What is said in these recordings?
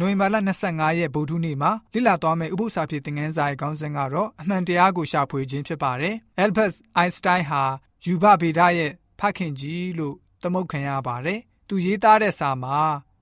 လ25ရက်ဗုဒ္ဓနေ့မှာလိလာသွားမယ့်ဥပုသ္စာဖြစ်သင်ခန်းစာရဲ့ခေါင်းစဉ်ကတော့အမှန်တရားကိုရှာဖွေခြင်းဖြစ်ပါတယ်။ Albert Einstein ဟာယူဘဗေဒရဲ့ဖခင်ကြီးလို့သမုတ်ခံရပါတယ်။သူရေးသားတဲ့စာမှာ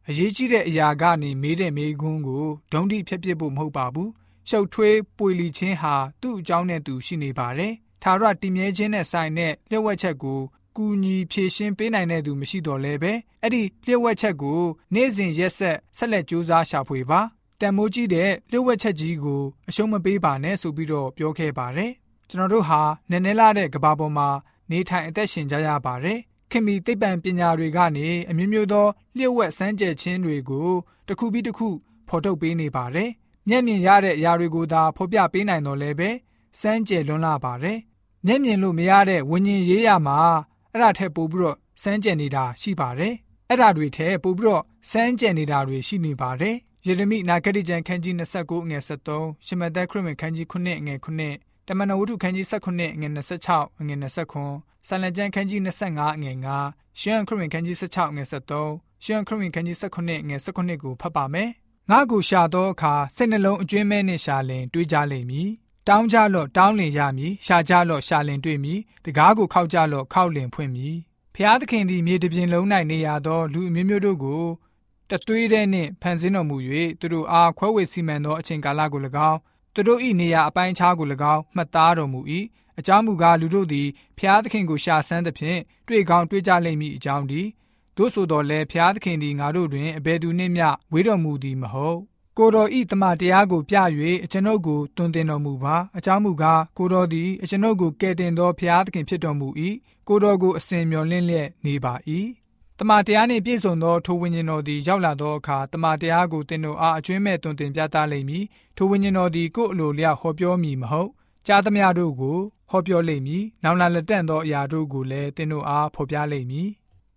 အရေးကြီးတဲ့အရာကနေမေးတဲ့မေးခွန်းကိုဒုံတိဖြတ်ပစ်ဖို့မဟုတ်ပါဘူး။ရှုပ်ထွေးပွေလီခြင်းဟာသူ့အကြောင်းနဲ့သူရှိနေပါတယ်။သာရတည်မြဲခြင်းနဲ့ဆိုင်တဲ့လျှို့ဝှက်ချက်ကို ကူညီဖြည့်ရှင်းပေးနိုင်တဲ့သူမရှိတော့လဲပဲအဲ့ဒီလျှို့ဝှက်ချက်ကိုနေ့စဉ်ရက်ဆက်ဆက်လက်ကြိုးစားရှာဖွေပါတန်မိုးကြီးတဲ့လျှို့ဝှက်ချက်ကြီးကိုအရှုံးမပေးပါနဲ့ဆိုပြီးတော့ပြောခဲ့ပါတယ်ကျွန်တော်တို့ဟာနည်းနည်းလာတဲ့ကဘာပေါ်မှာနေထိုင်အသက်ရှင်ကြရပါတယ်ခင်မီသိပ္ပံပညာတွေကနေအမျိုးမျိုးသောလျှို့ဝှက်စမ်းကြယ်ခြင်းတွေကိုတစ်ခုပြီးတစ်ခုဖော်ထုတ်ပေးနေပါတယ်မျက်မြင်ရတဲ့အရာတွေကိုသာဖော်ပြပေးနိုင်တော့လဲပဲစမ်းကြယ်လွန်းလာပါတယ်မျက်မြင်လို့မရတဲ့ဝิญဉ်ရေးရမှာ အဲ့ဒါထက်ပိုပြီးတော့စမ်းကြံနေတာရှိပါတယ်အဲ့ဒါတွေထက်ပိုပြီးတော့စမ်းကြံနေတာတွေရှိနေပါတယ်ယေရမိနာဂတိကျမ်းခန်းကြီး29ငွေ73ရှမသက်ခရစ်ဝင်ခန်းကြီး9ငွေ9တမန်တော်ဝတ္ထုခန်းကြီး19ငွေ26ငွေ29ဆန်လကျမ်းခန်းကြီး25ငွေ9ရှမ်းခရစ်ဝင်ခန်းကြီး16ငွေ73ရှမ်းခရစ်ဝင်ခန်းကြီး19ငွေ19ကိုဖတ်ပါမယ်ငါကိုရှာသောအခါစိတ်နှလုံးအကျွင်းမဲနှင့်ရှာလင်တွေးကြလိမ့်မည် တောင်းကြလော့တောင်းလင်ရမည်ရှာကြလော့ရှာလင်တွေ့မည်တကားကိုခောက်ကြလော့ခောက်လင်ဖွင့်မည်ဖျားသခင်သည်မြေတပြင်လုံး၌နေရသော လူအမျိုးမျိုးတို့ကိုတသွေးတဲ့နှင့်ဖန်ဆင်းတော်မူ၍သူတို့အားခွဲဝေစီမံသောအချိန်ကာလကို၎င်းသူတို့၏နေရာအပိုင်းအခြားကို၎င်းမှတ်သားတော်မူ၏အကြောင်းမူကားလူတို့သည်ဖျားသခင်ကိုရှာဆန်းသဖြင့်တွေ့ကောင်းတွေ့ကြလိမ့်မည်အကြောင်းဒီတို့ဆိုတော်လဲဖျားသခင်သည်ငါတို့တွင်အဘယ်သူနှင့်မျှဝေးတော်မူသည်မဟုတ် ကိုတော်ဤတမန်တရားကိုပြ၍အကျွန်ုပ်ကိုတွင်တင်တော်မူပါအကြောင်းမူကားကိုတော်သည်အကျွန်ုပ်ကိုကယ်တင်သောဖျားသခင်ဖြစ်တော်မူ၏ကိုတော်ကိုအစဉ်မျှော်လင့်လျက်နေပါ၏တမန်တရားနှင့်ပြည့်စုံသောထိုဝိညာဉ်တော်သည်ရောက်လာသောအခါတမန်တရားကိုသင်တို့အားအကျွမ်းမဲ့တွင်တင်ပြသလိမ့်မည်ထိုဝိညာဉ်တော်သည်ကိုယ်အလိုလျောက်ဟောပြောမည်မဟုတ်ကြားသမျှတို့ကိုဟောပြောလိမ့်မည်နောင်လာလက်တန့်သောအရာတို့ကိုလည်းသင်တို့အားဖော်ပြလိမ့်မည်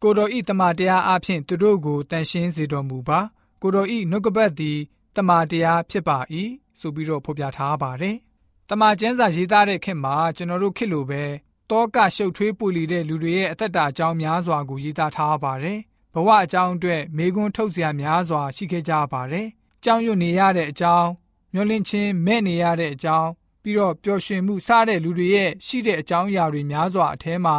ကိုတော်ဤတမန်တရားအဖျင်သူတို့ကိုတန်ရှင်းစေတော်မူပါကိုတော်ဤနှုတ်ကပတ်သည် တမာတရားဖြစ်ပါ၏ဆိုပြီးတော့ဖော်ပြထားပါတယ်။တမာကျမ်းစာရေးသားတဲ့ခေတ်မှာကျွန်တော်တို့ခေတ်လိုပဲတောကရှုပ်ထွေးပူလီတဲ့လူတွေရဲ့အသက်တာအကြောင်းများစွာကိုရေးသားထားပါတယ်။ဘဝအကြောင်းအတွက်မေခွန်းထုတ်စရာများစွာရှိခဲ့ကြပါတယ်။ကြောင်းရွနေရတဲ့အကြောင်းမျောလင့်ချင်းမဲ့နေရတဲ့အကြောင်းပြီးတော့ပျော်ရွှင်မှုစားတဲ့လူတွေရဲ့ရှိတဲ့အကြောင်းအရာတွေများစွာအထဲမှာ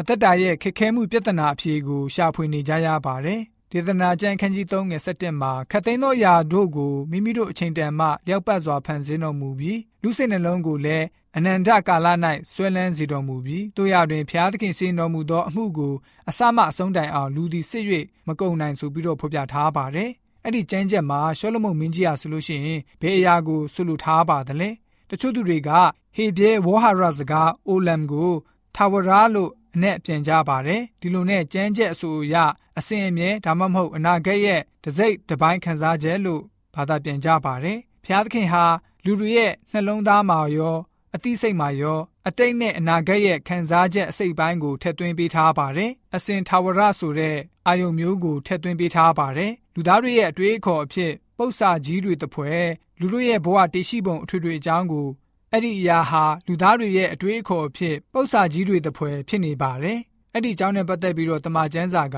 အသက်တာရဲ့ခက်ခဲမှုပြဿနာအဖြေကိုရှာဖွေနေကြရပါတယ်။ ဒေသနာကျမ်းခန်းကြီး3ငယ်7မှာခတ်သိမ်းသောယာတို့ကိုမိမိတို့အချိန်တန်မှလျောက်ပတ်စွာဖန်ဆင်းတော်မူပြီးလူစိတ်နှလုံးကိုလည်းအနန္တကာလ၌ဆွဲလန်းစေတော်မူပြီးတို့ရတွင်ဖျားသခင်စင်တော်မူသောအမှုကိုအစမအဆုံးတိုင်အောင်လူသည်စစ်၍မကုန်နိုင်ဆိုပြီးတော့ဖော်ပြထားပါတယ်။အဲ့ဒီကျမ်းချက်မှာရှောလမုန်မင်းကြီးဟာဆိုလို့ရှိရင်ဘယ်အရာကိုဆိုလိုထားပါသလဲ။တချို့သူတွေကဟေဘဲဝဟာရစကားအိုလမ်ကိုထာဝရာလို့အနဲ့ပြန်ကြပါတယ်ဒီလိုနဲ့ကြမ်းချက်အဆိုအရ အစဉ်အမြဲဒါမှမဟုတ်အနာဂတ်ရဲ့တစိမ့်တစ်ပိုင်းခံစားချက်လို့ဘာသာပြန်ကြပါတယ်ဖျားသခင်ဟာလူတွေရဲ့နှလုံးသားမှာရောအသိစိတ်မှာရောအတိတ်နဲ့အနာဂတ်ရဲ့ခံစားချက်အစိတ်ပိုင်းကိုထည့်သွင်းပေးထားပါတယ်။အစဉ်ထာဝရဆိုတဲ့အာယုံမျိုးကိုထည့်သွင်းပေးထားပါတယ်။လူသားတွေရဲ့အတွေးအခေါ်အဖြစ်ပု္ပ္ပာကြီးတွေတပွဲလူတို့ရဲ့ဘဝတည်ရှိပုံအထွေထွေအကြောင်းကိုအဲ့ဒီအရာဟာလူသားတွေရဲ့အတွေးအခေါ်အဖြစ်ပု္ပ္ပာကြီးတွေတပွဲဖြစ်နေပါတယ်။အဲ့ဒီအကြောင်းနဲ့ပတ်သက်ပြီးတော့တမန်ကျမ်းစာက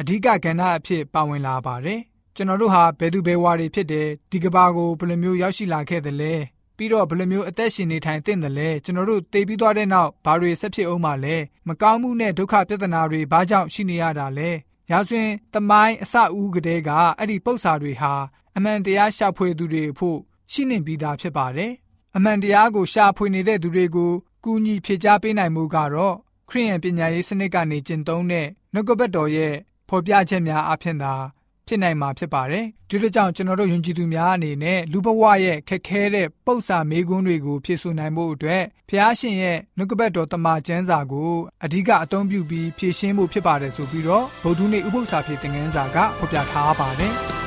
အဓိကကဏ္ဍအဖြစ်ပါဝင်လာပါတယ်။ကျွန်တော်တို့ဟာဘယ်သူဘယ်ဝါတွေဖြစ်တယ်ဒီကဘာကိုဘယ်လိုမျိုးရောက်ရှိလာခဲ့သလဲပြီးတော့ဘယ်လိုမျိုးအသက်ရှင်နေထိုင်သင့်တယ်လဲကျွန်တော်တို့သိပြီးသွားတဲ့နောက်ဘာတွေဆက်ဖြစ်အောင်မလဲမကောင်းမှုနဲ့ဒုက္ခပြဿနာတွေဘာကြောင့်ရှိနေရတာလဲရာဇဝင်တမိုင်းအစအဦးကတည်းကအဲ့ဒီပု္ပ္ပာတွေဟာအမှန်တရားရှာဖွေသူတွေဖို့ရှိနေပြီးသားဖြစ်ပါတယ်အမှန်တရားကိုရှာဖွေနေတဲ့သူတွေကိုကူညီဖြေကြားပေးနိုင်မှုကတော့ခရိယန်ပညာရေးစနစ်ကနေကျင့်သုံးတဲ့နှုတ်ကပတ်တော်ရဲ့ ဖော်ပြချက်များအဖြစ်သာဖြစ်နိုင်မှာဖြစ်ပါတယ်။ဒီလိုကြောင့်ကျွန်တော်တို့ယဉ်ကျေးသူများအနေနဲ့လူဘဝရဲ့ခက်ခဲတဲ့ပု္ပ္ပာမေးခွန်းတွေကိုဖြေဆိုနိုင်ဖို့အတွက်ဖျားရှင်ရဲ့နှုတ်ကပတ်တော်တမန်ကျမ်းစာကိုအဓိကအသုံးပြုပြီးဖြည့်ရှင်းဖို့ဖြစ်ပါတယ်ဆိုပြီးတော့ဗုဒ္ဓနေ့ဥပုသ္စာဖြစ်တဲ့ငန်းစာကဖော်ပြထားပါတယ်။